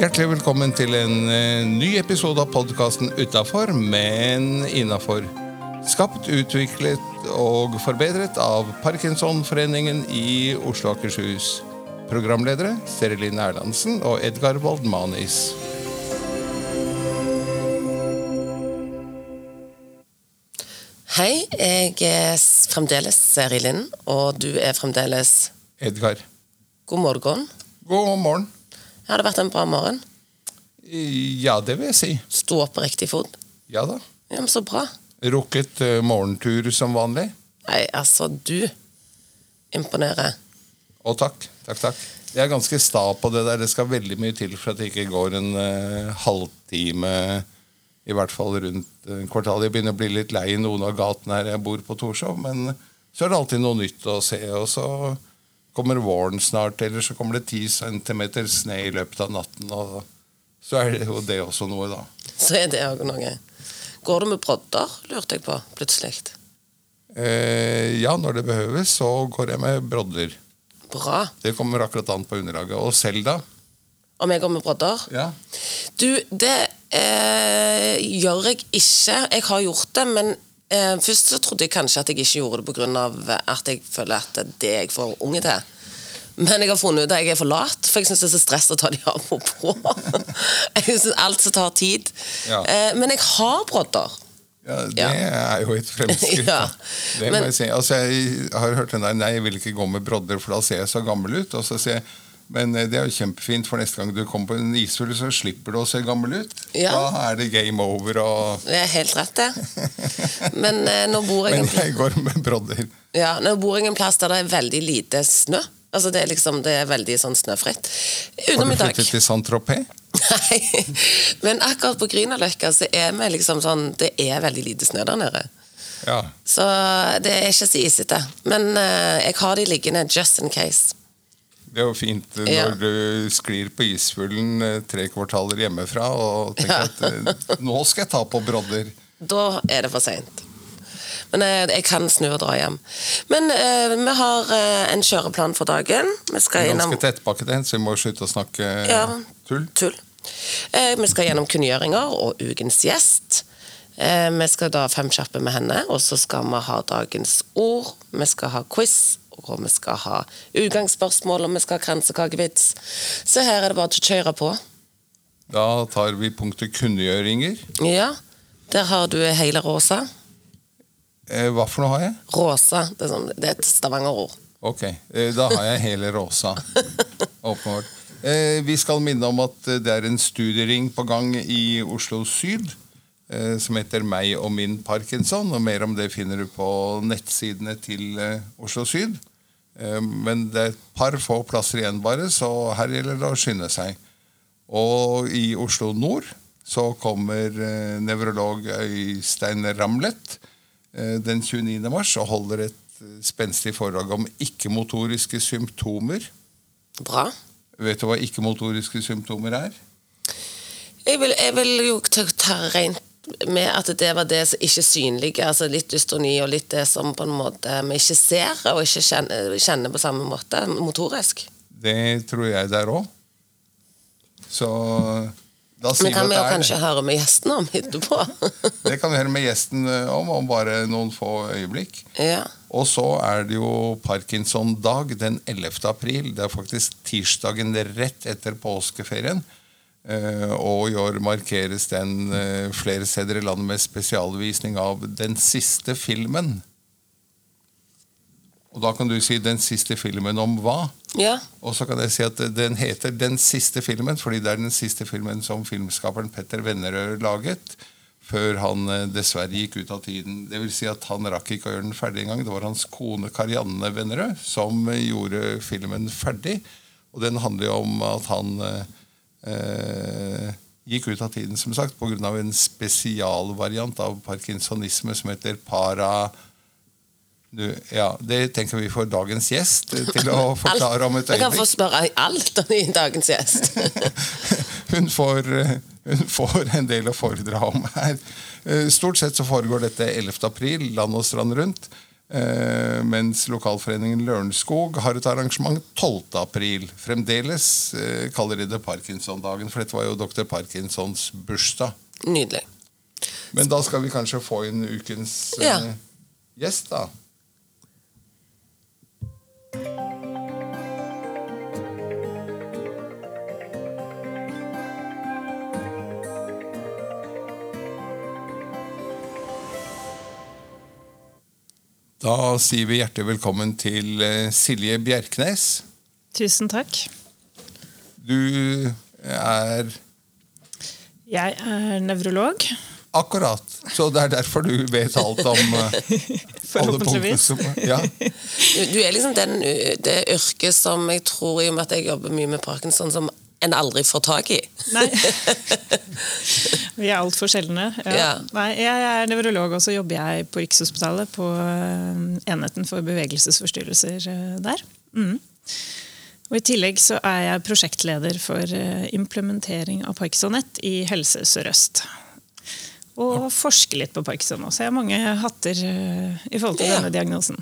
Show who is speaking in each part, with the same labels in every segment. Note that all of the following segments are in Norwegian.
Speaker 1: Hjertelig velkommen til en eh, ny episode av podkasten Utafor, men innafor. Skapt, utviklet og forbedret av Parkinsonforeningen i Oslo og Akershus. Programledere Seriline Erlandsen og Edgar Waldmanis.
Speaker 2: Hei, jeg er fremdeles Seri Lind, og du er fremdeles
Speaker 1: Edgar.
Speaker 2: God morgen.
Speaker 1: God morgen.
Speaker 2: Har det vært en bra morgen?
Speaker 1: Ja, det vil jeg si.
Speaker 2: Opp på riktig fot?
Speaker 1: Ja da.
Speaker 2: Ja, men Så bra.
Speaker 1: Rukket uh, morgentur som vanlig.
Speaker 2: Nei, altså, du imponerer.
Speaker 1: Å, takk. Takk, takk. Jeg er ganske sta på det der. Det skal veldig mye til for at det ikke går en uh, halvtime, i hvert fall rundt uh, kvartalet. Jeg begynner å bli litt lei i noen av gatene her jeg bor på Torshov, men så er det alltid noe nytt å se. Og så kommer våren snart, eller så kommer det ti centimeter snø i løpet av natten. Og så er det jo det også noe, da.
Speaker 2: Så er det òg noe. Går du med brodder, lurte jeg på plutselig.
Speaker 1: Eh, ja, når det behøves, så går jeg med brodder.
Speaker 2: Bra.
Speaker 1: Det kommer akkurat an på underlaget. Og selv, da?
Speaker 2: Om jeg går med brodder?
Speaker 1: Ja.
Speaker 2: Du, det eh, gjør jeg ikke. Jeg har gjort det, men først så trodde jeg kanskje at jeg ikke gjorde det pga. at jeg føler at det er jeg for unge til. Men jeg har funnet ut at jeg er for lat, for jeg syns det er så stress å ta de av og på. jeg synes alt som tar tid.
Speaker 1: Ja.
Speaker 2: Eh, men jeg har brodder.
Speaker 1: Ja, Det
Speaker 2: Ja.
Speaker 1: er jo et fremskritt.
Speaker 2: Ja,
Speaker 1: Det Det
Speaker 2: men-
Speaker 1: må jeg si. Altså, jeg har hørt den der Nei, jeg vil ikke gå med brodder, for da ser jeg så gammel ut. Og så sier jeg men eh, det er jo kjempefint, for neste gang du kommer på en isfugl, så slipper du å se gammel ut.
Speaker 2: Ja.
Speaker 1: Da er det game over. Og...
Speaker 2: Det er helt rett, det. Men eh, nå bor jeg
Speaker 1: Men jeg går med brodder.
Speaker 2: Ja, nå bor jeg en plass der det er veldig lite snø. Altså Det er liksom, det er veldig sånn snøfritt.
Speaker 1: Har
Speaker 2: Utenom
Speaker 1: du
Speaker 2: i dag.
Speaker 1: flyttet til Saint-Tropez?
Speaker 2: Nei, men akkurat på Grünerløkka så er vi liksom sånn Det er veldig lite snø der nede.
Speaker 1: Ja.
Speaker 2: Så det er ikke så isete. Men eh, jeg har de liggende just in case.
Speaker 1: Det er jo fint når
Speaker 2: Ja.
Speaker 1: du sklir på isfuglen eh, tre kvartaler hjemmefra og tenker
Speaker 2: Ja.
Speaker 1: at eh, nå skal jeg ta på brodder.
Speaker 2: Da er det for seint. Men jeg, jeg kan snu og dra hjem. Men eh, vi har eh, en kjøreplan for dagen. Vi skal innom
Speaker 1: Ganske tettpakket så vi må slutte å snakke
Speaker 2: Ja.
Speaker 1: tull.
Speaker 2: tull. Eh, vi skal gjennom kunngjøringer og ukens gjest. Eh, vi skal da fem kjappe med henne, og så skal vi ha dagens ord. Vi skal ha quiz, og vi skal ha utgangsspørsmål, og vi skal ha kransekakevits. Så her er det bare til å kjøre på.
Speaker 1: Da tar vi punktet kunngjøringer.
Speaker 2: Ja, der har du hele Rosa.
Speaker 1: Eh, hva for noe har jeg?
Speaker 2: Rosa, det er, sånn, det er et Stavanger-ord.
Speaker 1: Ok, eh, da har jeg hele rosa. Åpenbart. Eh, vi skal minne om at eh, det er en studiering på gang i Oslo Syd eh, som heter Meg og min Parkinson. og Mer om det finner du på nettsidene til eh, Oslo Syd. Eh, men det er et par få plasser igjen bare, så her gjelder det å skynde seg. Og i Oslo nord så kommer eh, nevrolog Øystein Ramlet eh, den 29. mars og holder et spenstig foredrag om ikke-motoriske symptomer.
Speaker 2: Bra.
Speaker 1: Vet du hva ikke-motoriske symptomer er?
Speaker 2: Jeg vil, jeg vil jo ta rent med at det var det som ikke synlige, altså litt dystoni og litt det som på en måte vi ikke ser og ikke kjenner, kjenner på samme måte motorisk.
Speaker 1: Det tror jeg det er òg. Så da sier
Speaker 2: Men kan
Speaker 1: vi
Speaker 2: jo kanskje høre med gjesten om etterpå?
Speaker 1: det. kan vi høre med gjesten eh, om om bare noen få øyeblikk.
Speaker 2: ja.
Speaker 1: Og så er det jo Parkinson-dag den 11. april. Det er faktisk tirsdagen rett etter påskeferien. Eh, Og i år markeres den eh, flere steder i landet med spesialvisning av den siste filmen. Og da kan du si 'den siste filmen' om hva?
Speaker 2: ja.
Speaker 1: Og så kan jeg si at den heter 'Den siste filmen', fordi det er den siste filmen som filmskaperen Petter Vennerød laget. Før han eh, dessverre gikk ut av tiden. Det vil si at Han rakk ikke å gjøre den ferdig engang. Det var hans kone Karianne Vennerød som gjorde filmen ferdig. Og den handler jo om at han eh, gikk ut av tiden, som sagt, pga. en spesialvariant av parkinsonisme som heter para... Du, ja, Det tenker vi får dagens gjest til å forklare om et
Speaker 2: Vi kan få spørre alt i dagens gjest.
Speaker 1: Hun får, hun får en del å foredra om her. Eh, Stort sett så foregår dette 11. april, land og strand rundt. Eh, mens lokalforeningen Lørenskog har et arrangement 12. april. Fremdeles eh, kaller de det Parkinson-dagen, for dette var jo dr. Parkinsons bursdag.
Speaker 2: Nydelig.
Speaker 1: Men da skal vi kanskje få inn ukens eh,
Speaker 2: Ja.
Speaker 1: gjest, da. Da sier vi hjertelig velkommen til eh, Silje Bjerknes.
Speaker 3: Tusen takk.
Speaker 1: Du er
Speaker 3: Jeg er nevrolog.
Speaker 1: akkurat, så det er derfor du vet alt om eh, alle punktene som Ja.
Speaker 2: Du, du er liksom den, det yrket som jeg tror, i og med at jeg jobber mye med parkinson, som en aldri får tak i.
Speaker 3: Nei. Vi er altfor sjeldne. Ja.
Speaker 2: Ja.
Speaker 3: Nei, jeg er nevrolog, og så jobber jeg på Rikshospitalet på eh, enheten for bevegelsesforstyrrelser eh, der. Mm. Og I tillegg så er jeg prosjektleder for eh, implementering av Parkinsonett i Helse Sør-Øst. Og forsker litt på Parkinson også. Jeg har mange hatter i forhold til
Speaker 2: Ja.
Speaker 3: denne diagnosen.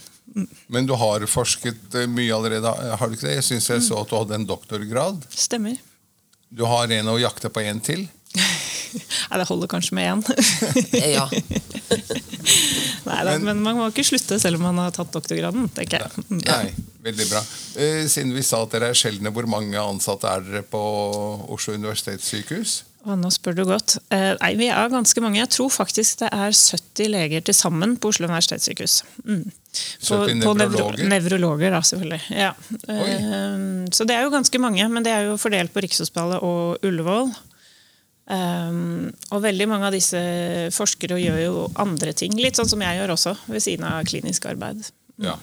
Speaker 1: Men du har forsket mye allerede, har du ikke det? Jeg syns jeg så at du hadde en doktorgrad.
Speaker 3: Stemmer.
Speaker 1: Du har en å jakte på en til.
Speaker 3: Nei, det holder kanskje med én.
Speaker 2: Ja.
Speaker 3: Nei da,
Speaker 1: Men-
Speaker 3: men man må ikke slutte selv om man har tatt doktorgraden. tenker jeg. Nei,
Speaker 1: Nei, veldig bra. Eh, Siden vi sa at dere er sjeldne, hvor mange ansatte er dere på Oslo universitetssykehus?
Speaker 3: Og nå spør du godt. Eh, nei, Vi er ganske mange. Jeg tror faktisk det er 70 leger til sammen på Oslo universitetssykehus. Mm.
Speaker 1: 70
Speaker 3: nevro-
Speaker 1: nevrologer?
Speaker 3: da, selvfølgelig. Ja. Eh, så det er jo ganske mange, men det er jo fordelt på Rikshospitalet og Ullevål. Um, og veldig mange av disse forskere gjør jo andre ting, litt sånn som jeg gjør også, ved siden av klinisk arbeid.
Speaker 1: Ja.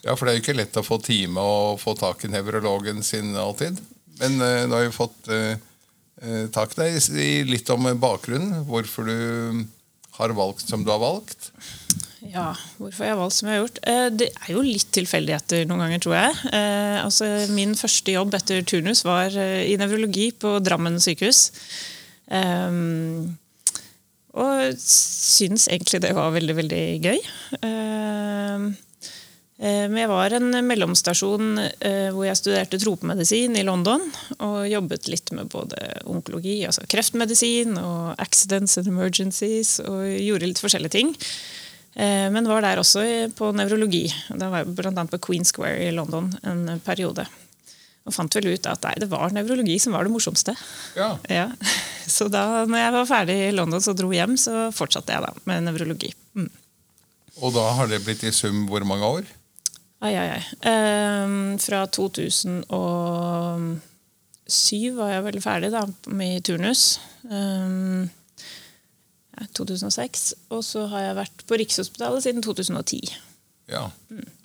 Speaker 1: ja, for det er jo ikke lett å få time og få tak i nevrologen sin alltid. Men uh, nå har vi fått eh, tak i deg. Si litt om bakgrunnen. Hvorfor du har valgt som du har valgt.
Speaker 3: Ja, hvorfor jeg har valgt som jeg har gjort? Eh, Det er jo litt tilfeldigheter noen ganger, tror jeg. Eh, altså, min første jobb etter turnus var eh, i nevrologi på Drammen sykehus. Um, og syns egentlig det var veldig, veldig gøy. Um, eh, men jeg var en mellomstasjon hvor jeg studerte tropemedisin i London. Og jobbet litt med både onkologi, altså kreftmedisin, og accidents and emergencies, og gjorde litt forskjellige ting. Eh, Men var der også på nevrologi. Da var jeg bl.a. på Queen Square i London en periode. Og fant vel ut at nei, det var nevrologi som var det morsomste.
Speaker 1: Ja,
Speaker 3: Ja. Så da når jeg var ferdig i London og dro hjem, så fortsatte jeg da med nevrologi. Mm.
Speaker 1: Og da har det blitt i sum hvor mange år?
Speaker 3: Ai, ai, ai. Ehm, fra 2007 var jeg vel ferdig da, med turnus. Ehm, 2006. Og så har jeg vært på Rikshospitalet siden 2010.
Speaker 1: Ja.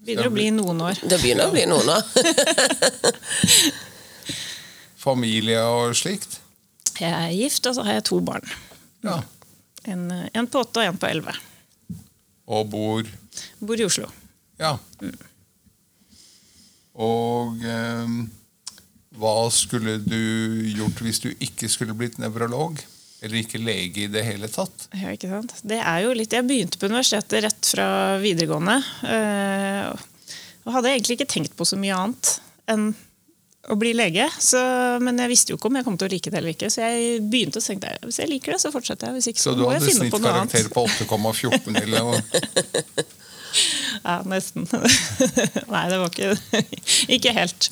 Speaker 3: Begynner å bli noen år.
Speaker 2: Det begynner å bli noen år.
Speaker 1: Familie og slikt?
Speaker 3: Jeg er gift, og så har jeg to barn.
Speaker 1: Ja.
Speaker 3: En, en på åtte og en på elleve.
Speaker 1: Og bor
Speaker 3: Bor i Oslo.
Speaker 1: Ja. Og eh, hva skulle du gjort hvis du ikke skulle blitt nevrolog? Eller ikke lege i det hele tatt?
Speaker 3: Ja, ikke sant? Det er jo litt, Jeg begynte på universitetet rett fra videregående. øh, Og hadde egentlig ikke tenkt på så mye annet enn å bli lege. Så, men jeg visste jo ikke om jeg kom til å like det eller ikke. Så jeg begynte å tenke hvis jeg liker det, så fortsetter jeg. Hvis ikke,
Speaker 1: Så
Speaker 3: så,
Speaker 1: du
Speaker 3: må jeg
Speaker 1: hadde
Speaker 3: finne på noe annet.
Speaker 1: snittkarakter på 8,14 eller noe?
Speaker 3: Ja, nesten. Nei, det var ikke Ikke helt.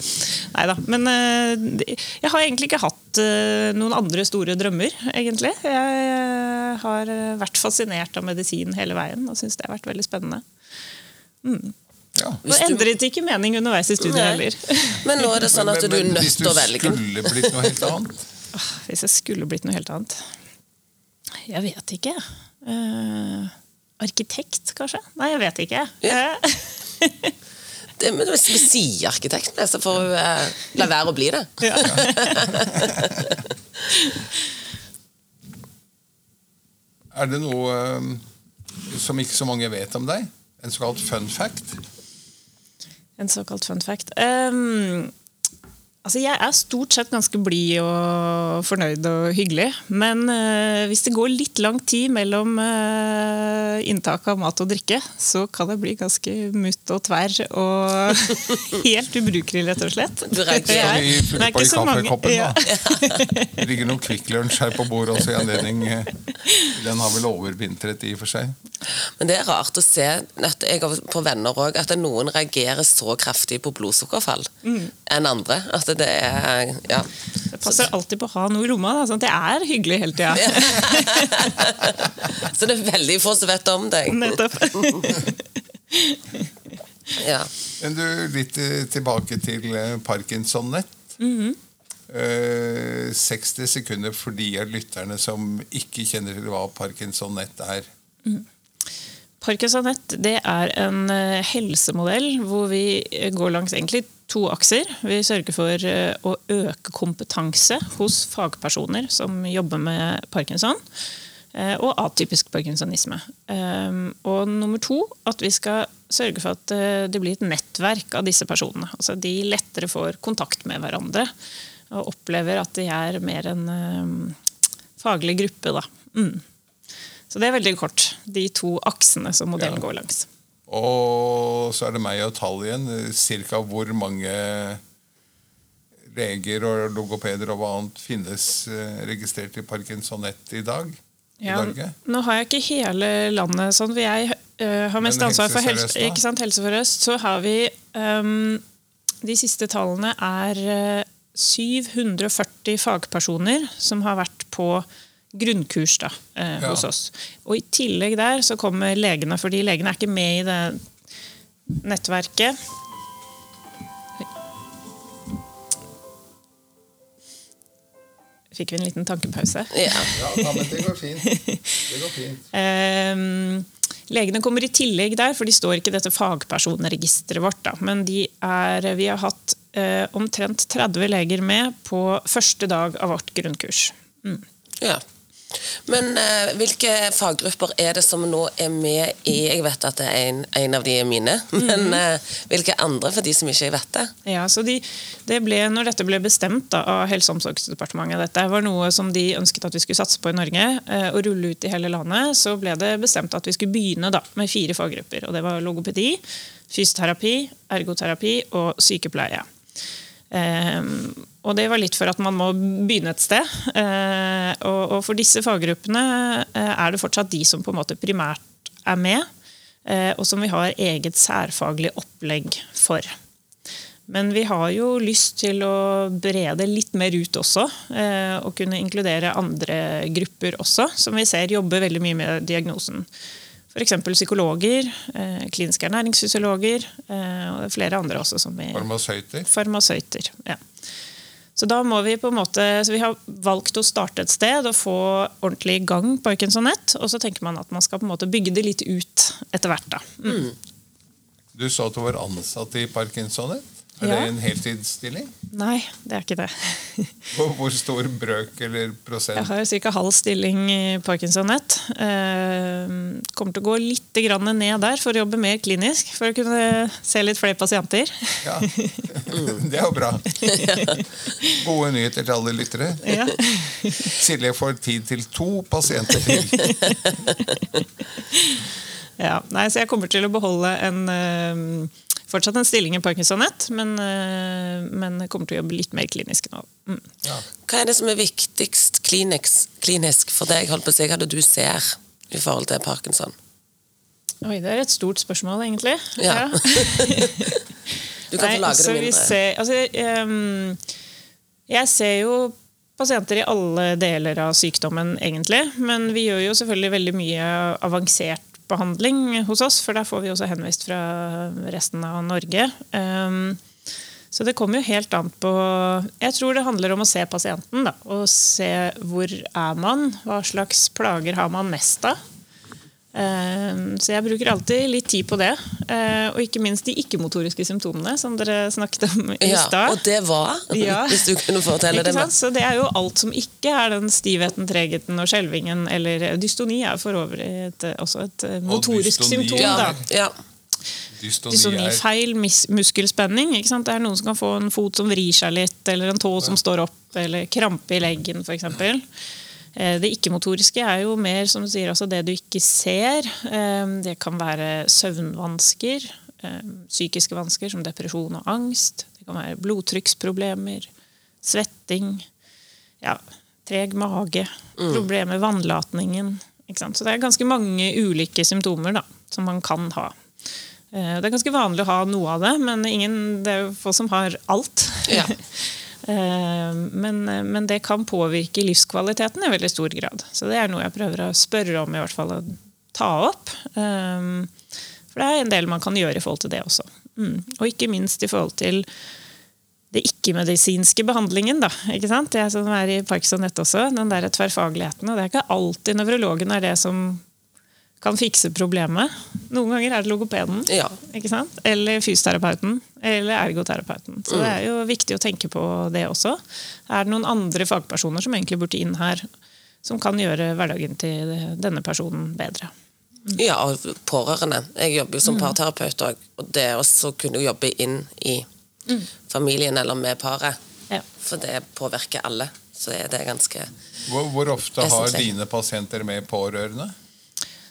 Speaker 3: Nei da. Men øh, jeg har egentlig ikke hatt øh, noen andre store drømmer, egentlig. Jeg øh, har vært fascinert av medisin hele veien og syns det har vært veldig spennende.
Speaker 1: Ja.
Speaker 3: Og
Speaker 2: Hvis du-
Speaker 3: endret ikke mening underveis i studiet heller.
Speaker 2: Men nå er det sånn at du er nødt til å velge.
Speaker 1: Hvis du skulle blitt noe helt annet
Speaker 3: Hvis jeg skulle blitt noe helt annet Jeg vet ikke. Eh, arkitekt, kanskje? Nei, jeg vet ikke.
Speaker 2: Ja.
Speaker 3: Eh,
Speaker 2: Det, men hvis vi sier arkitekt, så får hun eh, la være å bli det.
Speaker 3: ja.
Speaker 1: Er det noe eh, som ikke så mange vet om deg? En såkalt fun fact?
Speaker 3: En såkalt fun fact. Um, Altså, jeg er stort sett ganske blid og fornøyd og hyggelig. Men eh, hvis det går litt lang tid mellom eh, inntak av mat og drikke, så kan det bli ganske mutt og tverr og helt ubrukelig, rett og slett. Det er
Speaker 1: fylle på
Speaker 3: ikke
Speaker 1: i
Speaker 3: så mange-
Speaker 1: kaffekoppen,
Speaker 3: ja.
Speaker 1: da? Det ligger noen Kvikk Lunsj her på bordet også i anledning. Den har vel overvintret i og for seg.
Speaker 2: Men det er rart å se at jeg har på venner også, at noen reagerer så kraftig på blodsukkerfall enn andre. At det er ja.
Speaker 3: Det passer alltid på å ha noe i lomma. Da, sånn at det er hyggelig hele tida.
Speaker 2: Så det er veldig få som vet om deg.
Speaker 3: Nettopp.
Speaker 2: Ja.
Speaker 1: Men du, litt eh, tilbake til eh, Parkinson-nett. Eh, 60 sekunder for de av lytterne som ikke kjenner til hva Parkinson-nett er.
Speaker 3: Parkinsonett det er en helsemodell hvor vi går langs egentlig to akser. Vi sørger for eh, å øke kompetanse hos fagpersoner som jobber med parkinson. eh, Og atypisk parkinsonisme. Um, Og nummer to at vi skal sørge for at eh, det blir et nettverk av disse personene. Altså de lettere får kontakt med hverandre og opplever at de er mer en eh, faglig gruppe. Da. Mm. Så det er veldig kort. De to aksene som modellen
Speaker 1: Ja.
Speaker 3: går langs.
Speaker 1: Og så er det meg og tall igjen. Cirka hvor mange leger og logopeder og hva annet finnes eh, registrert i Parkinson-nett i dag i
Speaker 3: Ja,
Speaker 1: Norge?
Speaker 3: nå har jeg ikke hele landet sånn, jeg uh, har mest
Speaker 1: Men
Speaker 3: ansvar for
Speaker 1: Helse
Speaker 3: ikke sant, helse for øst. Så har vi um, De siste tallene er eh, 740 fagpersoner som har vært på grunnkurs da, eh,
Speaker 1: Ja.
Speaker 3: hos oss. Og I tillegg der så kommer legene, fordi legene er ikke med i det nettverket. Fikk vi en liten tankepause?
Speaker 2: Ja.
Speaker 1: Ja, men det går fint. Det går fint.
Speaker 3: eh, legene kommer i tillegg der, for de står ikke i dette fagpersonregisteret vårt. Da. Men de er, vi har hatt eh, omtrent 30 leger med på første dag av vårt grunnkurs.
Speaker 2: ja. Men eh, hvilke faggrupper er det som nå er med i Jeg vet at det er en, en av de er mine, men eh, hvilke andre for de som ikke vet det?
Speaker 3: Ja, så de, det ble, når dette ble bestemt da, av Helse- og omsorgsdepartementet, dette var noe som de ønsket at vi skulle satse på i Norge, eh, og rulle ut i hele landet, så ble det bestemt at vi skulle begynne da, med fire faggrupper. og Det var logopedi, fysioterapi, ergoterapi og sykepleie. Ehm, og det var litt for at man må begynne et sted. Eh, og, for disse faggruppene eh, er det fortsatt de som på en måte primært er med, eh, og som vi har eget særfaglig opplegg for. Men vi har jo lyst til å brede litt mer ut også, og kunne inkludere andre grupper også, som vi ser jobber veldig mye med diagnosen. F.eks. psykologer, kliniske ernæringsfysiologer og er flere andre også. som vi
Speaker 1: Farmasøyter.
Speaker 3: farmasøyter. Ja. Så da må vi på en måte, så vi har valgt å starte et sted og få ordentlig i gang Parkinsonett. Og så tenker man at man skal på en måte bygge det litt ut etter hvert. da. Mm.
Speaker 1: Du sa at du var ansatt i Parkinson-nett. Er det en heltidsstilling?
Speaker 3: Nei, det er ikke det.
Speaker 1: Hvor, hvor stor brøk eller prosent?
Speaker 3: Jeg har ca. halv stilling i Parkinsonett. Eh, kommer til å gå litt grann ned der for å jobbe mer klinisk. For å kunne se litt flere pasienter.
Speaker 1: Ja. Det er jo bra. Gode nyheter til alle lyttere.
Speaker 3: Ja.
Speaker 1: Silje får tid til to pasienter til.
Speaker 3: Ja, nei, så jeg kommer til å beholde en eh, fortsatt en stilling i Parkinsonett, men, eh, men kommer til å jobbe litt mer klinisk nå. Mm.
Speaker 2: Hva er det som er viktigst klinisk, klinisk for deg, holdt på å si, hva er det du ser i forhold til parkinson?
Speaker 3: Oi, det er et stort spørsmål, egentlig.
Speaker 2: Ja. Du kan få lage det
Speaker 3: vi
Speaker 2: mindre.
Speaker 3: ser, altså, ehm, jeg ser jo pasienter i alle deler av sykdommen, egentlig. Men vi gjør jo selvfølgelig veldig mye avansert behandling hos oss, for der får vi også henvist fra resten av Norge. Ehm, så det kommer jo helt an på Jeg tror det handler om å se pasienten. Da, og se hvor er man, hva slags plager har man mest av. Ehm, Så jeg bruker alltid litt tid på det. eh, Og ikke minst de ikke-motoriske symptomene, som dere snakket om i
Speaker 2: Ja,
Speaker 3: stad.
Speaker 2: og det var,
Speaker 3: Ja.
Speaker 2: hvis du kunne fortelle det.
Speaker 3: Så det er jo alt som ikke er den stivheten, tregheten og skjelvingen. Eller dystoni er for øvrig et, også et eh, motorisk symptom.
Speaker 2: Ja,
Speaker 3: Da.
Speaker 2: ja.
Speaker 1: Dystoni
Speaker 3: dystoni
Speaker 1: er-
Speaker 3: feil mis- muskelspenning. Ikke sant? Det er noen som kan få en fot som vrir seg litt, eller en tå som står opp, eller krampe i leggen f.eks. Eh, Det ikke-motoriske er jo mer som du sier, altså det du ikke ser. Eh, Det kan være søvnvansker, eh, psykiske vansker som depresjon og angst. Det kan være blodtrykksproblemer, svetting, ja, treg mage, problemer med vannlatningen. Så det er ganske mange ulike symptomer da, som man kan ha. Det er ganske vanlig å ha noe av det, men ingen, det er jo få som har alt.
Speaker 2: Ja.
Speaker 3: Eh, men, men det kan påvirke livskvaliteten i veldig stor grad. Så det er noe jeg prøver å spørre om, i hvert fall å ta opp. Eh, For det er en del man kan gjøre i forhold til det også. Mm. Og ikke minst i forhold til det ikke-medisinske behandlingen. Da, ikke sant? Det er som er i Parkinson Nett også, den der tverrfagligheten. Og det er ikke alltid nevrologen er det som kan fikse problemet. Noen ganger er det logopeden.
Speaker 2: Ja.
Speaker 3: Ikke sant? Eller fysioterapeuten. Eller ergoterapeuten. Så det er jo viktig å tenke på det også. Er det noen andre fagpersoner som egentlig burde inn her, som kan gjøre hverdagen til denne personen bedre?
Speaker 2: Ja, og pårørende. Jeg jobber jo som parterapeut òg. Og det å kunne jobbe inn i familien eller med paret,
Speaker 3: Ja.
Speaker 2: for det påvirker alle, så er det ganske
Speaker 1: Hvor, hvor ofte har dine pasienter med pårørende?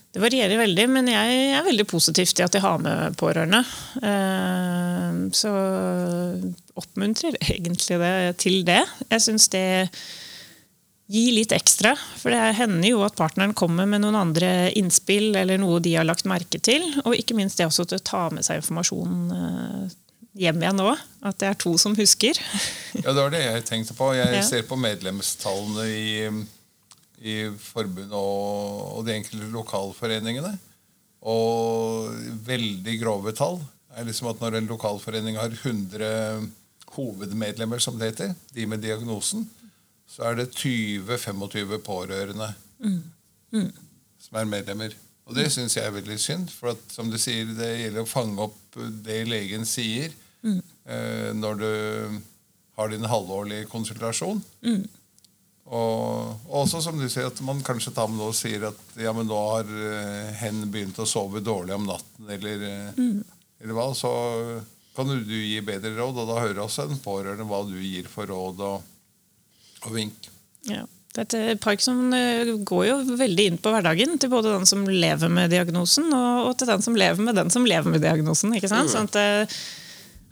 Speaker 3: Det varierer veldig, men jeg er veldig positiv til at de har med pårørende. Eh, Så oppmuntrer egentlig det til det. Jeg syns det gir litt ekstra. For det hender jo at partneren kommer med noen andre innspill eller noe de har lagt merke til. Og ikke minst det også til å ta med seg informasjon eh, hjem igjen nå. At det er to som husker.
Speaker 1: Ja, det var det jeg tenkte på. Jeg ser på medlemstallene i, i forbundet og, de enkelte lokalforeningene. Og veldig grove tall er liksom at når en lokalforening har 100 hovedmedlemmer, som det heter, de med diagnosen, så er det 20-25 pårørende som er medlemmer. Og det syns jeg er veldig synd, for at, som du sier, det gjelder å fange opp det legen sier eh, når du har din halvårlige konsultasjon. Og og også som du sier, at man kanskje tar med noe og sier at ja, men nå har eh, hen begynt å sove dårlig om natten, eller, mm. eller hva. Så kan du gi bedre råd, og da hører også en pårørende hva du gir for råd og, og vink.
Speaker 3: Ja. Dette Parkinson eh, går jo veldig inn på hverdagen til både den som lever med diagnosen, og, og til den som lever med den som lever med diagnosen. ikke sant? Sånn at, eh,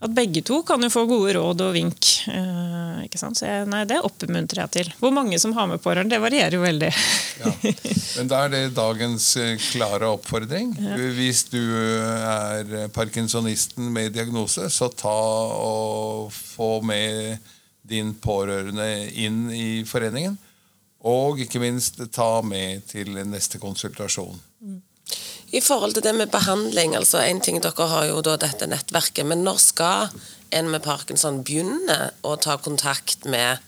Speaker 3: at begge to kan jo få gode råd og vink. eh, ikke sant? Så jeg, nei, Det oppmuntrer jeg til. Hvor mange som har med pårørende, det varierer jo veldig.
Speaker 1: Ja. Men da er det dagens eh, klare oppfordring. Hvis du er parkinsonisten med diagnose, så ta og få med din pårørende inn i foreningen. Og ikke minst ta med til neste konsultasjon.
Speaker 2: I forhold til det med behandling, altså en ting Dere har jo da dette nettverket, men når skal en med parkinson begynne å ta kontakt med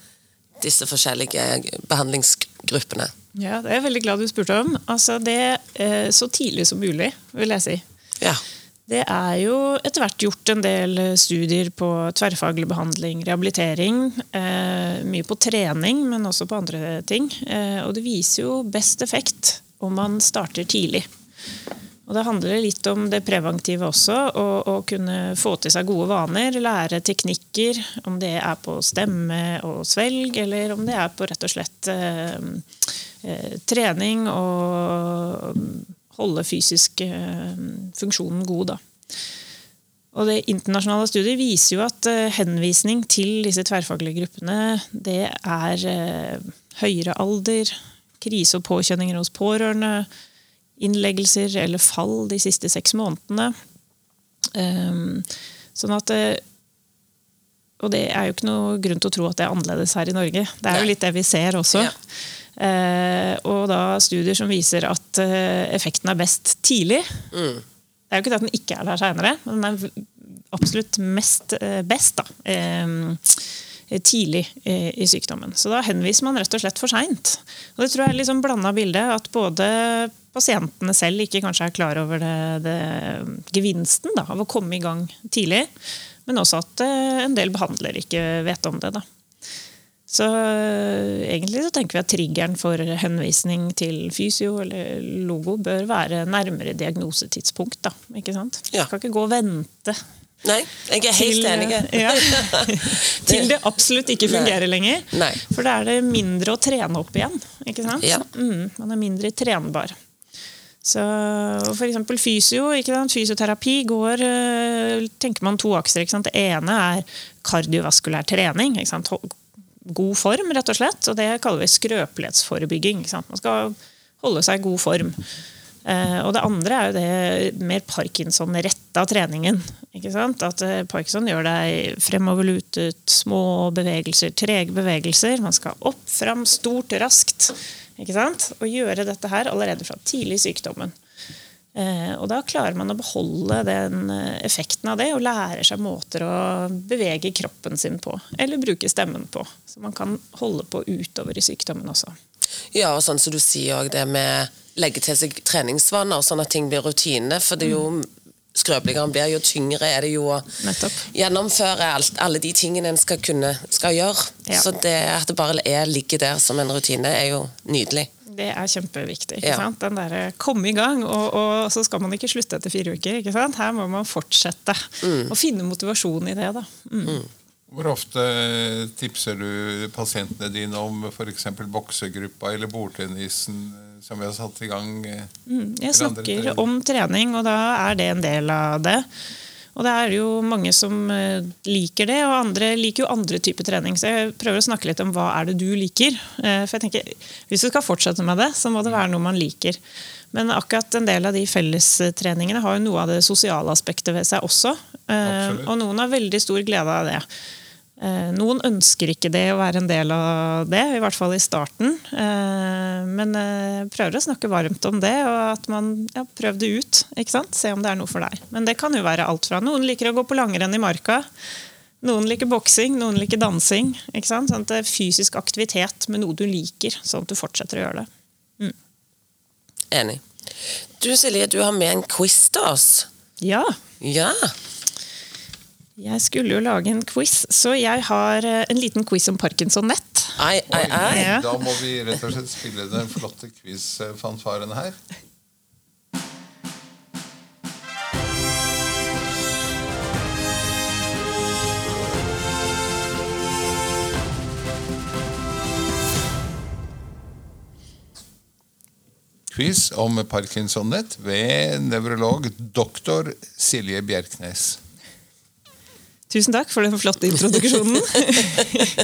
Speaker 2: disse forskjellige behandlingsgruppene?
Speaker 3: Ja, Det er jeg veldig glad du spurte om. Altså det eh, Så tidlig som mulig, vil jeg si.
Speaker 2: Ja.
Speaker 3: Det er jo etter hvert gjort en del studier på tverrfaglig behandling, rehabilitering. Eh, mye på trening, men også på andre ting. Eh, og det viser jo best effekt om man starter tidlig. Og Det handler litt om det preventive også. Å, og, kunne få til seg gode vaner. Lære teknikker. Om det er på stemme og svelg, eller om det er på rett og slett eh, eh, trening og holde fysisk eh, funksjonen god. Da. Og det Internasjonale studier viser jo at eh, henvisning til disse tverrfaglige gruppene det er eh, høyere alder, krise og påkjenninger hos pårørende, innleggelser eller fall de siste seks månedene. Ehm, sånn at eh, Og det er jo ikke noe grunn til å tro at det er annerledes her i Norge. Det er jo litt det vi ser også.
Speaker 2: Ja.
Speaker 3: Eh, og da studier som viser at eh, effekten er best tidlig.
Speaker 2: Mm.
Speaker 3: Det er jo ikke det at den ikke er der seinere, men den er absolutt mest best da, eh, tidlig eh, i sykdommen. Så da henviser man rett og slett for seint. Og det tror jeg er litt sånn blanda bilde at både pasientene selv ikke kanskje er klar over det, det gevinsten da, av å komme i gang tidlig, men også at eh, en del behandlere ikke vet om det. da. Så egentlig så tenker vi at triggeren for henvisning til fysio eller logo bør være nærmere diagnosetidspunkt. Da, ikke sant?
Speaker 2: Ja.
Speaker 3: Skal ikke gå og vente
Speaker 2: Nei, jeg er helt
Speaker 3: til,
Speaker 2: enig.
Speaker 3: ja, til det absolutt ikke fungerer lenger.
Speaker 2: Nei.
Speaker 3: For da er det mindre å trene opp igjen. ikke sant?
Speaker 2: Ja.
Speaker 3: Mm, man er mindre trenbar. Så for eksempel fysio, fysioterapi går øh, tenker man to akser. Det ene er kardiovaskulær trening. God form, rett og slett. Og det kaller vi skrøpelighetsforebygging. Man skal holde seg i god form. Eh, og det andre er jo det mer Parkinson-retta treningen. Ikke sant? At eh, Parkinson gjør deg fremoverlutet, små bevegelser, trege bevegelser. Man skal opp, fram, stort, raskt. Ikke sant? Og gjøre dette her allerede fra tidlig i sykdommen. Eh, og da klarer man å beholde den effekten av det, og lærer seg måter å bevege kroppen sin på. Eller bruke stemmen på. Så man kan holde på utover i sykdommen også.
Speaker 2: Ja, og sånn som du sier òg det med legge til seg treningsvaner, sånn at ting blir rutine. For det er jo skrøpeligere en blir, jo tyngre er det jo å
Speaker 3: Nettopp.
Speaker 2: gjennomføre alt, alle de tingene en skal kunne skal gjøre.
Speaker 3: Ja.
Speaker 2: Så det at det bare er, ligger der som en rutine, er jo nydelig.
Speaker 3: Det er kjempeviktig. ikke
Speaker 2: Ja.
Speaker 3: sant? Den der, Komme i gang, og, og så skal man ikke slutte etter fire uker. ikke sant? Her må man fortsette. Og finne motivasjon i det. da. Mm.
Speaker 1: Hvor ofte tipser du pasientene dine om f.eks. boksegruppa eller bordtennisen som vi har satt i gang? eh,
Speaker 3: Mm, Jeg snakker om trening, og da er det en del av det. Og det er jo mange som eh, liker det, og andre liker jo andre typer trening. Så jeg prøver å snakke litt om hva er det du liker. Eh, For jeg tenker, Hvis du skal fortsette med det, så må det være noe man liker. Men akkurat en del av de fellestreningene har jo noe av det sosiale aspektet ved seg også.
Speaker 1: Absolutt.
Speaker 3: Og noen har veldig stor glede av det. Eh, Noen ønsker ikke det å være en del av det, i hvert fall i starten. Eh, Men eh, prøver å snakke varmt om det, og at man ja, prøv det ut. ikke sant? Se om det er noe for deg. Men det kan jo være alt fra noen liker å gå på langrenn i marka. Noen liker boksing, noen liker dansing. ikke sant? Sånn at det er fysisk aktivitet med noe du liker, sånn at du fortsetter å gjøre det.
Speaker 2: Enig. Du Silje, du har med en quiz til oss.
Speaker 3: Ja,
Speaker 2: Ja.
Speaker 3: Jeg skulle jo lage en quiz, så jeg har eh, en liten quiz om Parkinson-nett.
Speaker 1: Da må vi rett og slett spille den flotte quiz-fanfaren her. Quiz om Parkinson-nett ved nevrolog doktor Silje Bjerknes.
Speaker 3: Tusen takk for den flotte introduksjonen.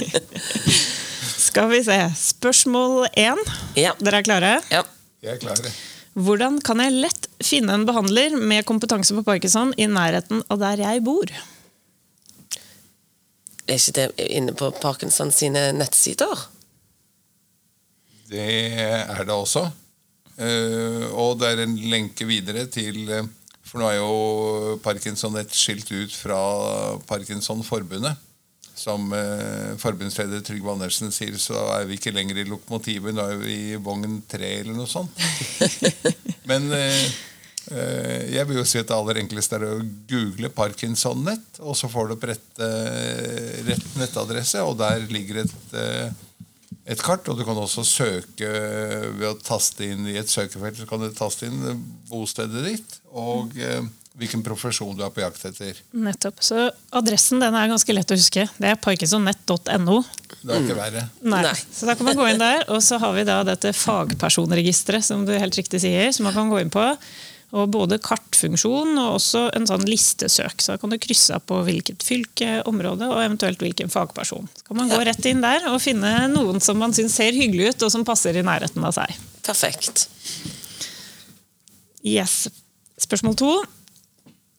Speaker 3: Skal vi se. Spørsmål én.
Speaker 2: Ja.
Speaker 3: Dere er klare?
Speaker 2: ja.
Speaker 1: Jeg er klar.
Speaker 3: Hvordan kan jeg lett finne en behandler med kompetanse på Parkinson i nærheten av der jeg bor?
Speaker 2: Er ikke det inne på Parkinson sine nettsider?
Speaker 1: Det er det også. Eh, og det er en lenke videre til eh, For nå er jo Parkinson-nett skilt ut fra Parkinson-forbundet. Som eh, forbundsleder Trygve Andersen sier, så er vi ikke lenger i lokomotivet. Nå er vi i vogn tre eller noe sånt. Men eh, eh, jeg vil jo si at det aller enkleste er å google Parkinson-nett, og så får du opp rett, rett nettadresse, og der ligger et, et kart. Og du kan også søke ved å taste inn i et søkefelt. Så kan du taste inn eh, bostedet ditt og mm. hvilken profesjon du er på jakt etter.
Speaker 3: Nettopp. Så Adressen den er ganske lett å huske. Det er parkinsonnett.no.
Speaker 1: Det er ikke verre.
Speaker 3: Nei.
Speaker 2: Nei.
Speaker 3: Så da kan man gå inn der, og så har vi da dette fagpersonregisteret, som du helt riktig sier, som man kan gå inn på. Og både kartfunksjon og også en sånn listesøk. Så da kan du krysse av på hvilket fylke, område og eventuelt hvilken fagperson. Så kan man gå rett inn der og finne noen som man syns ser hyggelig ut, og som passer i nærheten av seg.
Speaker 2: Perfekt.
Speaker 3: Yes. Spørsmål to.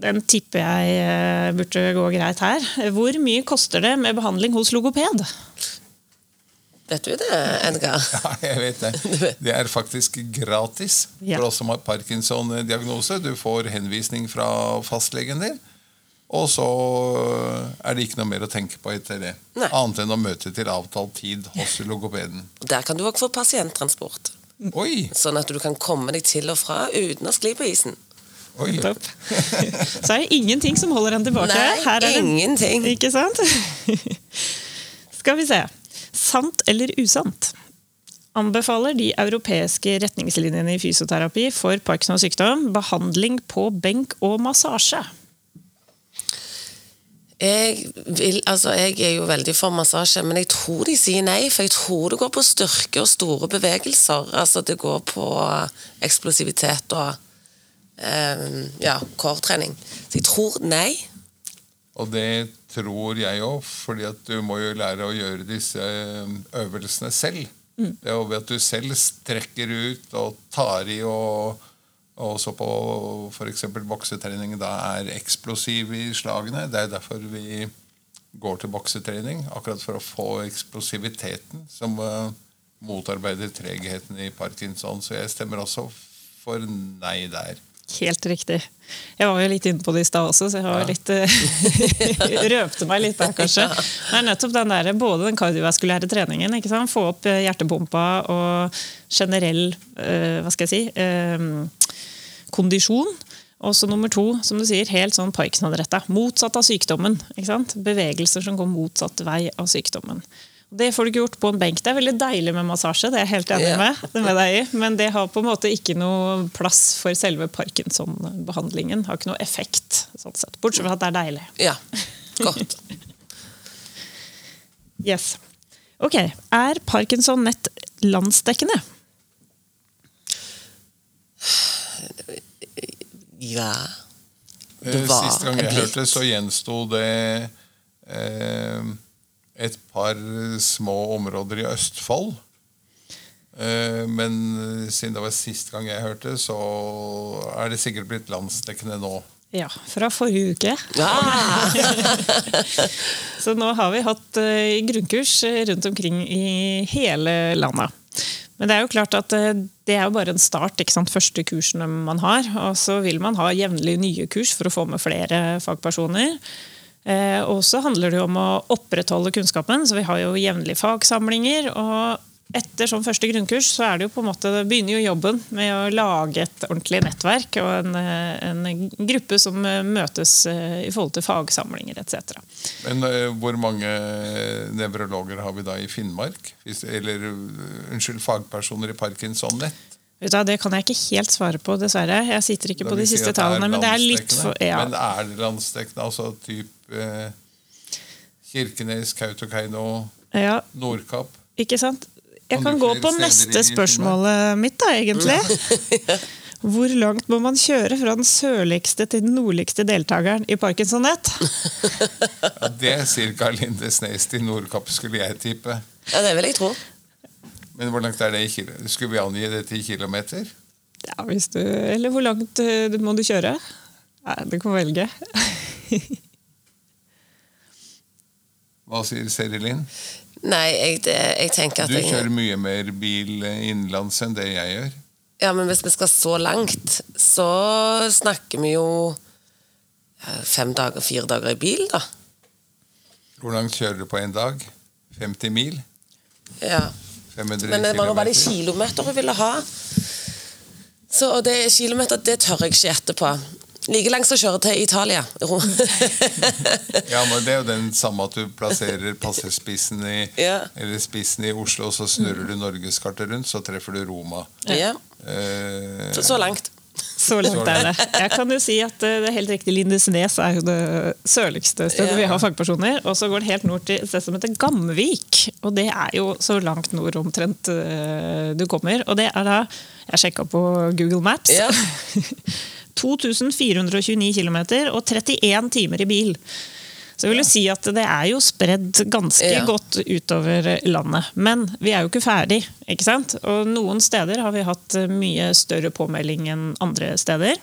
Speaker 3: Den tipper jeg eh, burde gå greit her. Hvor mye koster det med behandling hos logoped?
Speaker 2: Vet du det, Edgar?
Speaker 1: Ja, jeg vet det. Det er faktisk gratis for oss som har Parkinson-diagnose. Du får henvisning fra fastlegen din. Og så er det ikke noe mer å tenke på etter det.
Speaker 2: Nei.
Speaker 1: Annet enn å møte til avtalt tid hos logopeden.
Speaker 2: Der kan du òg få pasienttransport.
Speaker 1: Oi!
Speaker 2: Sånn at du kan komme deg til og fra uten å skli på isen.
Speaker 1: oi.
Speaker 3: Topp. Så er det ingenting som holder en tilbake.
Speaker 2: Nei,
Speaker 3: Her er det-
Speaker 2: ingenting.
Speaker 3: Ikke sant? Skal vi se. Sant eller usant? Anbefaler de europeiske retningslinjene i fysioterapi for Parkinsons sykdom behandling på benk og massasje?
Speaker 2: Jeg, vil, altså, jeg er jo veldig for massasje, men jeg tror de sier nei. For jeg tror det går på styrke og store bevegelser. Altså det går på eksplosivitet og um, ja, core-trening. Så jeg tror nei.
Speaker 1: Og det tror jeg òg, fordi at du må jo lære å gjøre disse eh, øvelsene selv. Det er jo ved at du selv strekker ut og tar i og og også på f.eks. boksetrening da er eksplosiv i slagene. Det er derfor vi går til boksetrening. Akkurat for å få eksplosiviteten som uh, motarbeider tregheten i parkinson. Så jeg stemmer også for nei der.
Speaker 3: Helt riktig. Jeg var jo litt inne på det i stad også, så jeg var litt, uh, røpte meg litt der, kanskje. Er nettopp den der, både den kardiovaskulære treningen, få opp hjertepumpa og generell uh, hva skal jeg si, kondisjon. Og så nummer to, som du sier, helt sånn Parkinson-retta. Motsatt av sykdommen. Bevegelser som går motsatt vei av sykdommen. Det får du ikke gjort på en benk. Det er veldig deilig med massasje, det er jeg helt enig med, med deg i, men det har på en måte ikke noe plass for selve Parkinson-behandlingen. Har ikke noe effekt, sånn sett. Bortsett fra at det er deilig.
Speaker 2: Ja, godt.
Speaker 3: yes. Ok. Er Parkinson nett landsdekkende?
Speaker 2: Ja.
Speaker 1: Eh,
Speaker 2: Det var
Speaker 1: Sist gang jeg hørte, så gjensto det eh, et par små områder i Østfold. Eh, men siden det var sist gang jeg hørte, så er det sikkert blitt landsdekkende nå.
Speaker 3: Ja, fra forrige uke.
Speaker 2: Ja!
Speaker 3: Så nå har vi hatt eh, grunnkurs eh, rundt omkring i hele landet. Men det er jo klart at det er jo bare en start. ikke sant? Første kursene man har. Og så vil man ha jevnlig nye kurs for å få med flere fagpersoner. Eh, og så handler det jo om å opprettholde kunnskapen, så vi har jo jevnlige fagsamlinger. og etter sånn første grunnkurs så er det jo på en måte, det begynner jo jobben med å lage et ordentlig nettverk og en, eh, en gruppe som eh, møtes i forhold til fagsamlinger etc.
Speaker 1: Men hvor mange nevrologer har vi da i Finnmark? Eller unnskyld, fagpersoner i Parkinson-nett?
Speaker 3: Vet Det kan jeg ikke helt svare på, dessverre. Jeg sitter ikke på de siste tallene. Men det er litt for ja.
Speaker 1: Men er det landsdekkende? Altså type eh, Kirkenes, Kautokeino,
Speaker 3: ja,
Speaker 1: Nordkapp?
Speaker 3: Ikke sant? Jeg
Speaker 1: Kan
Speaker 3: gå på neste spørsmålet mitt, da, egentlig. Hvor langt må man kjøre fra den sørligste til den nordligste deltakeren i Parkinson-nett?
Speaker 1: Ja, det er ca. Lindesnes til Nordkapp, skulle jeg tippe.
Speaker 2: ja, det vil jeg tro.
Speaker 1: Men hvor langt er det i kilo? Skulle vi angi det til kilometer?
Speaker 3: Ja, hvis du, eller hvor langt eh, må du kjøre? Nei, du kan velge.
Speaker 1: Hva sier Seri Linn?
Speaker 2: Nei, jeg, det, jeg tenker at
Speaker 1: Du
Speaker 2: jeg,
Speaker 1: kjører mye mer bil innenlands enn det jeg gjør.
Speaker 2: Ja, men hvis vi skal så langt, så snakker vi jo fem dager, fire dager i bil, da.
Speaker 1: Hvor langt kjører du på en dag? 50 mil?
Speaker 2: Ja.
Speaker 1: 500
Speaker 2: Men det var jo bare
Speaker 1: kilometer
Speaker 2: hun ville ha. Så og det kilometer, det tør jeg ikke gjette på. Like langt som å kjøre til Italia.
Speaker 1: Ja, men Det er jo den samme at du plasserer passespissen i,
Speaker 2: Ja.
Speaker 1: eller spissen i Oslo, og så snurrer du norgeskartet rundt, så treffer du Roma.
Speaker 2: ja.
Speaker 1: Eh,
Speaker 2: Så, så langt.
Speaker 3: Så langt er det. Jeg kan jo si at eh, det er helt riktig Lindesnes er jo det sørligste stedet
Speaker 2: Ja.
Speaker 3: vi har fagpersoner. Og så går det helt nord til et sted som heter Gamvik. Og det er jo så langt nord omtrent eh, du kommer. Og det er da Jeg sjekka på Google Maps.
Speaker 2: Ja.
Speaker 3: 2429 km og 31 timer i bil. Så jeg vil jo si at det er jo spredd ganske
Speaker 2: Ja.
Speaker 3: godt utover landet. Men vi er jo ikke ferdig, ikke sant? Og noen steder har vi hatt mye større påmelding enn andre steder.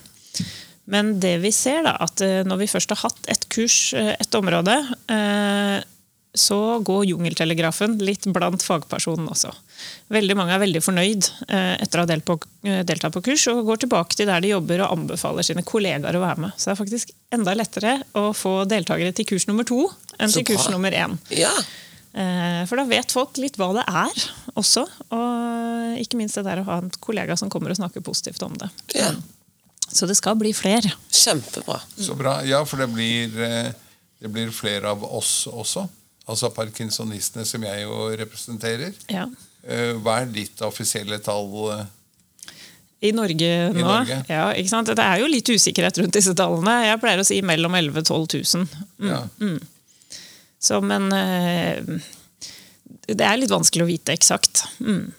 Speaker 3: Men det vi ser, da, at eh, når vi først har hatt et kurs, eh, et område, eh, så går jungeltelegrafen litt blant fagpersonen også. Veldig mange er veldig fornøyd eh, etter å ha delt på, eh, deltatt på kurs, og går tilbake til der de jobber og anbefaler sine kollegaer å være med. Så det er faktisk enda lettere å få deltakere til kurs nummer to enn til kurs nummer én.
Speaker 2: Ja.
Speaker 3: Eh, For da vet folk litt hva det er også. Og ikke minst det der å ha en kollega som kommer og snakker positivt om det.
Speaker 2: ja.
Speaker 3: Så det skal bli flere.
Speaker 2: Kjempebra.
Speaker 1: Så bra. Ja, for det blir, det blir flere av oss også. altså parkinsonistene som jeg jo representerer.
Speaker 3: Ja.
Speaker 1: Eh, Hva er ditt offisielle tall? eh?
Speaker 3: I Norge nå?
Speaker 1: Norge.
Speaker 3: Ja, ikke sant? Det er jo litt usikkerhet rundt disse tallene. Jeg pleier å si mellom 11 000 og 12 000.
Speaker 1: Ja.
Speaker 3: Så, men eh, det er litt vanskelig å vite eksakt. Mm.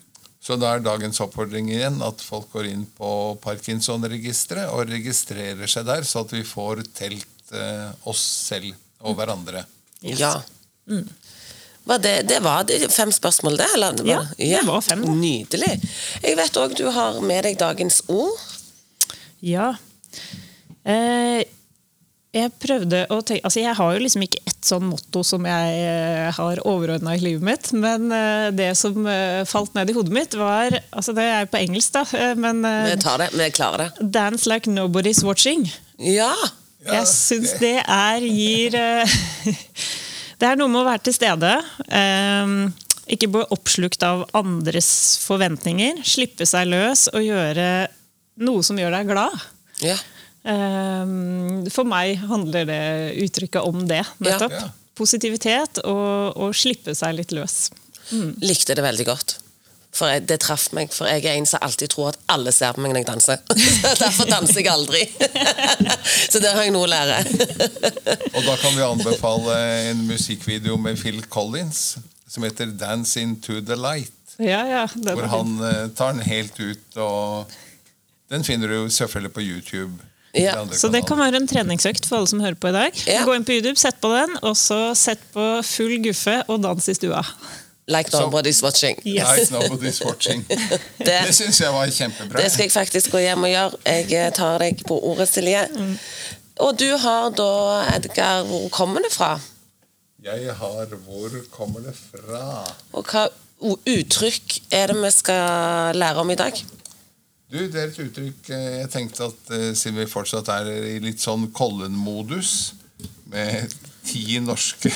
Speaker 1: Så da er dagens oppfordring igjen at folk går inn på Parkinson-registeret og registrerer seg der, så at vi får telt oss selv og hverandre.
Speaker 3: Yes.
Speaker 2: Ja. Var det, det var fem spørsmål, det? Eller?
Speaker 3: Ja, det var fem, da.
Speaker 2: Nydelig. Jeg vet òg du har med deg dagens ord.
Speaker 3: Ja. Eh, jeg prøvde å tenke Altså, jeg har jo liksom ikke ett sånn motto som jeg eh, har overordna i livet mitt, men eh, det som eh, falt ned i hodet mitt, var Altså, det er på engelsk, da, men
Speaker 2: Vi tar det. Vi klarer det.
Speaker 3: Dance like nobody's watching.
Speaker 2: Ja.
Speaker 3: Jeg syns det er gir Det er noe med å være til stede. eh, ikke bli oppslukt av andres forventninger. Slippe seg løs og gjøre noe som gjør deg glad.
Speaker 2: ja.
Speaker 3: Eh, For meg handler det uttrykket om det, nettopp.
Speaker 1: Ja.
Speaker 3: Positivitet og, og slippe seg litt løs.
Speaker 2: Likte det veldig godt. For jeg, Det traff meg, for jeg er en som alltid tror at alle ser på meg når jeg danser. Derfor danser jeg aldri. Så der har jeg noe å lære.
Speaker 1: Og da kan vi anbefale en musikkvideo med Phil Collins som heter 'Dance into the Light'.
Speaker 3: Ja, ja,
Speaker 1: Hvor han eh, tar den helt ut, og den finner du selvfølgelig på YouTube.
Speaker 2: Ja,
Speaker 3: Så det kan være en treningsøkt for alle som hører på i dag.
Speaker 2: Ja.
Speaker 3: Gå inn på YouTube, sett på den, og så sett på full guffe og dans i stua.
Speaker 2: Like nobody's watching.
Speaker 3: Yes.
Speaker 1: Like nobody's watching.
Speaker 2: Det,
Speaker 1: Det syns jeg var kjempebra.
Speaker 2: det skal jeg faktisk gå hjem og gjøre. Jeg eh, tar deg på ordet, Silje. Og du har da, Edgar, hvor kommer det fra?
Speaker 1: Jeg har 'Hvor kommer det fra'?
Speaker 2: Og hva uttrykk er det vi skal lære om i dag?
Speaker 1: Du, Det er et uttrykk eh, Jeg tenkte at eh, siden vi fortsatt er i litt sånn Kollen-modus, med ti norske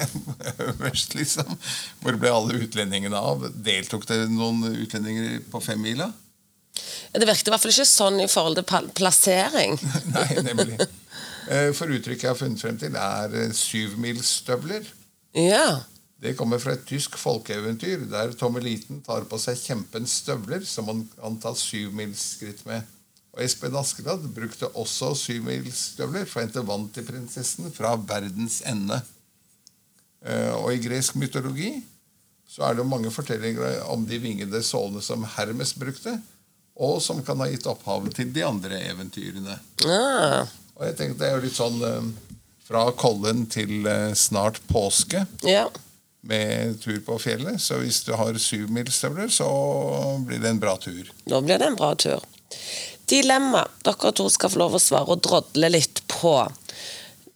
Speaker 1: øverst, liksom, hvor ble alle utlendingene av? Deltok det noen utlendinger på femmila?
Speaker 2: Det virket i hvert fall ikke sånn i forhold til plassering.
Speaker 1: Nei, nemlig. Eh, For uttrykket jeg har funnet frem til, er eh, syvmilsstøvler.
Speaker 2: Ja.
Speaker 1: Det kommer fra et tysk folkeeventyr der Tommeliten tar på seg kjempens støvler som han kan ta syvmilsskritt med. Og Espen Askeladd brukte også syvmilsstøvler for å hente vann til prinsessen fra verdens ende. Eh, Og i gresk mytologi så er det jo mange fortellinger om de vingede sålene som Hermes brukte, og som kan ha gitt opphav til de andre eventyrene.
Speaker 2: Ja.
Speaker 1: Og jeg tenkte det er jo litt sånn eh, fra Kollen til eh, snart påske
Speaker 2: ja.
Speaker 1: med tur på fjellet. Så hvis du har syvmilsstøvler, så blir det en bra tur.
Speaker 2: Da blir det en bra tur. Dilemma. Dere to skal få lov å svare og drodle litt på.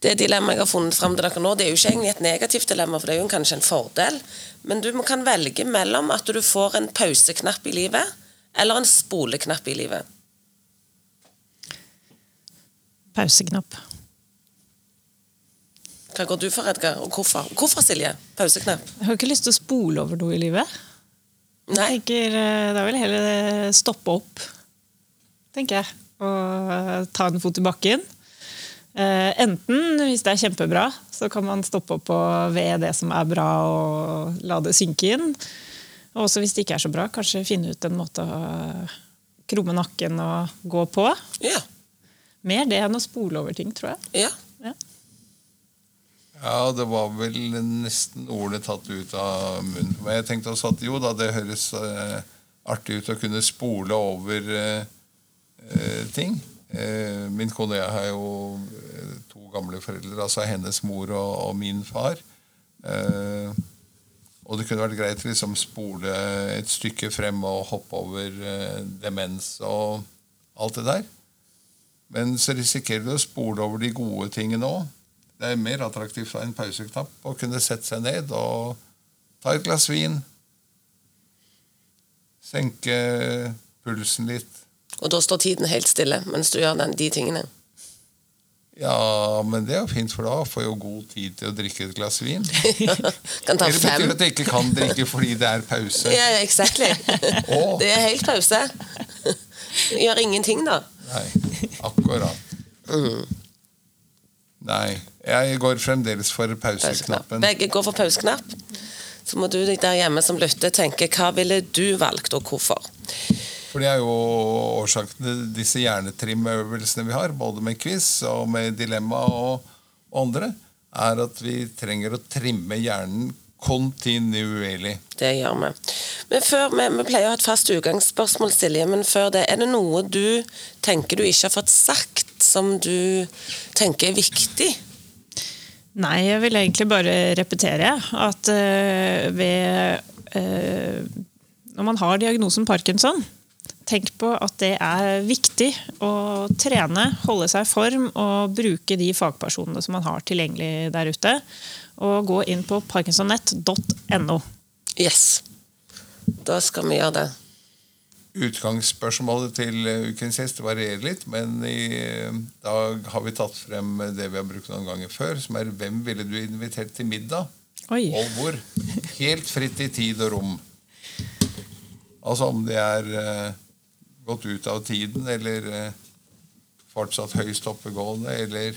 Speaker 2: Det dilemmaet jeg har funnet frem til dere nå, det er jo ikke egentlig et negativt dilemma, for det er jo kanskje en fordel. Men du kan velge mellom at du får en pauseknapp i livet, eller en spoleknapp i livet.
Speaker 3: Pauseknapp.
Speaker 2: Hva går du for, Edgar? Og hvorfor? Hvorfor, Silje? Pauseknapp?
Speaker 3: Jeg har ikke lyst til å spole over noe i livet.
Speaker 2: Nei.
Speaker 3: Jeg tenker, Da vil jeg heller stoppe opp, tenker jeg. Og eh, ta en fot i bakken. Eh, enten, hvis det er kjempebra, så kan man stoppe opp og ved det som er bra, og la det synke inn. Og også hvis det ikke er så bra, kanskje finne ut en måte å krumme nakken og gå på.
Speaker 2: Ja.
Speaker 3: Mer det enn å spole over ting, tror jeg.
Speaker 2: Ja.
Speaker 3: Ja.
Speaker 1: Ja, det var vel nesten ordene tatt ut av munnen. Men jeg tenkte også at jo da, det høres eh, artig ut å kunne spole over eh, eh, ting. Eh, min kone og jeg har jo eh, to gamle foreldre, altså hennes mor og, og min far. Eh, og det kunne vært greit å liksom spole et stykke frem og hoppe over eh, demens og alt det der. Men så risikerer du å spole over de gode tingene òg. Det er mer attraktivt å ha en pauseknapp og kunne sette seg ned og ta et glass vin. Senke pulsen litt.
Speaker 2: Og da står tiden helt stille mens du gjør den, de tingene.
Speaker 1: Ja, men det er jo fint, for da får jeg jo god tid til å drikke et glass vin.
Speaker 2: kan ta
Speaker 1: Eller betyr fem. at jeg ikke kan drikke fordi det er pause?
Speaker 2: Ja, exactly.
Speaker 1: Å.
Speaker 2: Det er helt pause. Gjør ingenting, da.
Speaker 1: Nei, akkurat. Nei. Jeg går fremdeles for pauseknappen.
Speaker 2: Begge går for pauseknapp. Så må du der hjemme som lytter tenke hva ville du valgt, og hvorfor?
Speaker 1: For det er jo årsaken til disse hjernetrimøvelsene vi har, både med quiz og med dilemma og, og andre, er at vi trenger å trimme hjernen kontinuerlig.
Speaker 2: Det gjør vi. Men før, vi, vi pleier å ha et fast utgangsspørsmål, Silje. Men før det, er det noe du tenker du ikke har fått sagt, som du tenker er viktig?
Speaker 3: Nei, jeg vil egentlig bare repetere at øh, ved øh, Når man har diagnosen Parkinson, tenk på at det er viktig å trene, holde seg i form og bruke de fagpersonene som man har tilgjengelig der ute. Og gå inn på parkinsonnett.no.
Speaker 2: Yes. Da skal vi gjøre det.
Speaker 1: Utgangsspørsmålet til eh, ukens gjest varierer litt, men i eh, dag har vi tatt frem det vi har brukt noen ganger før, som er 'Hvem ville du invitert til middag?'
Speaker 3: Oi.
Speaker 1: og hvor. Helt fritt i tid og rom. Altså om det er eh, gått ut av tiden, eller eh, fortsatt høyst oppegående, eller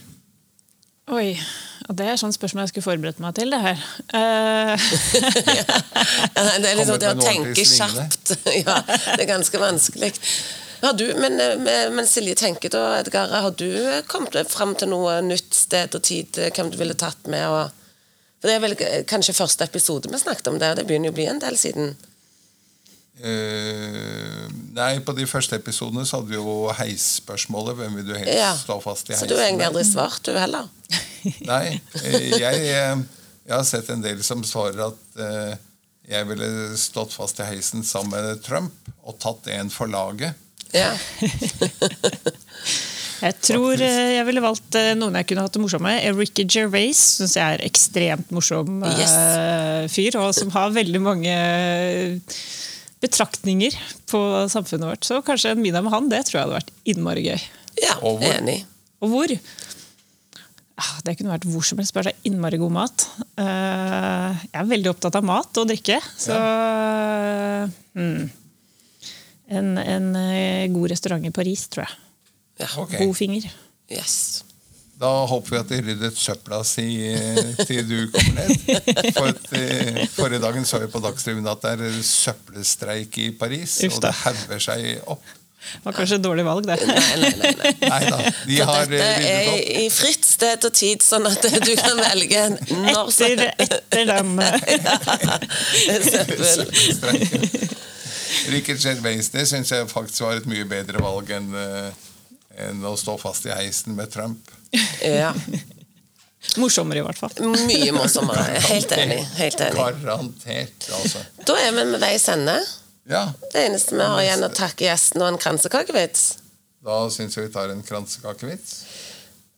Speaker 3: Oi. Og det er sånn spørsmål jeg skulle forberedt meg til, det her. Uh...
Speaker 2: Ja, det er liksom
Speaker 1: sånn
Speaker 2: det å tenke kjapt. Ja, det er ganske vanskelig. Har du, men, men men Silje, tenker da, Edgar, har du kommet fram til noe nytt sted og tid eh, hvem du ville tatt med? Og, for Det er vel eh, kanskje første episode vi snakket om der. Det begynner jo å bli en del siden.
Speaker 1: Eh, Nei, på de første episodene så hadde vi jo heisspørsmålet. Hvem vil du helst
Speaker 2: Ja.
Speaker 1: stå fast i heisen?
Speaker 2: Så du har egentlig aldri svart, du heller?
Speaker 1: Nei, eh, jeg, eh, jeg har sett en del som svarer at uh, jeg ville stått fast i heisen sammen med Trump og tatt en for laget.
Speaker 2: Ja.
Speaker 3: Jeg tror jeg ville valgt noen jeg kunne hatt det morsomt med. Ricky Gervais syns jeg er ekstremt morsom
Speaker 2: Yes.
Speaker 3: fyr, og som har veldig mange betraktninger på samfunnet vårt. Så kanskje en middag med han, det tror jeg hadde vært innmari gøy.
Speaker 2: ja
Speaker 1: Og hvor?
Speaker 2: enig.
Speaker 3: Og hvor? Ah, Det kunne vært hvor som helst, bare så innmari god mat. Eh, Jeg er veldig opptatt av mat og drikke, så hmm. en, en eh, god restaurant i Paris, tror jeg.
Speaker 2: Ja.
Speaker 1: okay.
Speaker 3: God finger.
Speaker 2: Yes.
Speaker 1: Da håper vi at de ryddet søpla si eh, til du kommer ned. For at, eh, Forrige dagen så vi på Dagsrevyen at det er søppelstreik i Paris,
Speaker 3: Uff
Speaker 1: og det hauger seg opp.
Speaker 3: Det var kanskje et dårlig valg, det.
Speaker 2: Nei, nei, nei. nei.
Speaker 1: Da, de
Speaker 2: Så
Speaker 1: har
Speaker 2: dette
Speaker 1: opp. ryddet
Speaker 2: er i fritt sted og tid, sånn at du kan velge når som
Speaker 3: Etter, etter den
Speaker 2: Søppel.
Speaker 1: Søppelstreiken. Richard Gervais det syns jeg faktisk var et mye bedre valg enn eh, enn å stå fast i heisen med Trump.
Speaker 2: Ja.
Speaker 3: Morsommere, i hvert fall.
Speaker 2: Mye morsommere. Helt enig. Helt enig.
Speaker 1: Garantert, altså.
Speaker 2: Da er vi med veis ende.
Speaker 1: Ja,
Speaker 2: Det eneste vi har igjen å takke gjesten og en kransekakevits.
Speaker 1: da syns jeg vi tar en kransekakevits.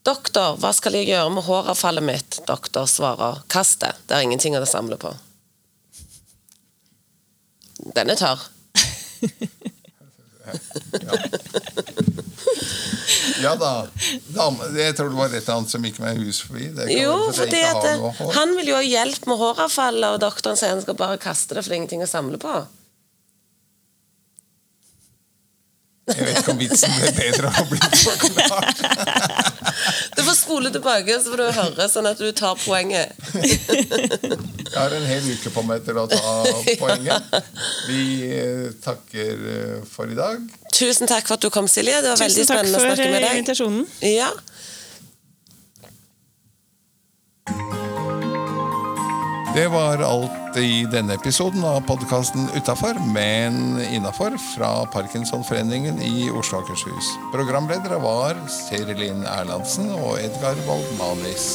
Speaker 2: Doktor, hva skal jeg gjøre med håravfallet mitt? Doktor svarer, kast det. Det er ingenting å samle på. Den er tørr.
Speaker 1: Ja da. Jeg tror det var et eller annet som gikk meg hus forbi. Det
Speaker 2: Jo,
Speaker 1: for
Speaker 2: fordi at han vil jo ha hjelp med håravfallet, og doktoren sier han skal bare kaste det, for det er ingenting å samle på.
Speaker 1: Jeg vet ikke om vitsen ble bedre av å bli forklart.
Speaker 2: Spole tilbake, så får du høre, sånn at du tar poenget.
Speaker 1: Jeg har en hel uke på meg til å ta poenget. Vi eh, takker eh, for i dag.
Speaker 2: Tusen takk for at du kom, Silje. Det var veldig spennende å snakke med deg.
Speaker 3: Tusen takk for invitasjonen.
Speaker 2: Ja.
Speaker 1: Det var alt i denne episoden av podkasten Utafor, men innafor fra Parkinsonforeningen i Oslo og Akershus. Programledere var Serilin Erlandsen og Edgar Waldmanis.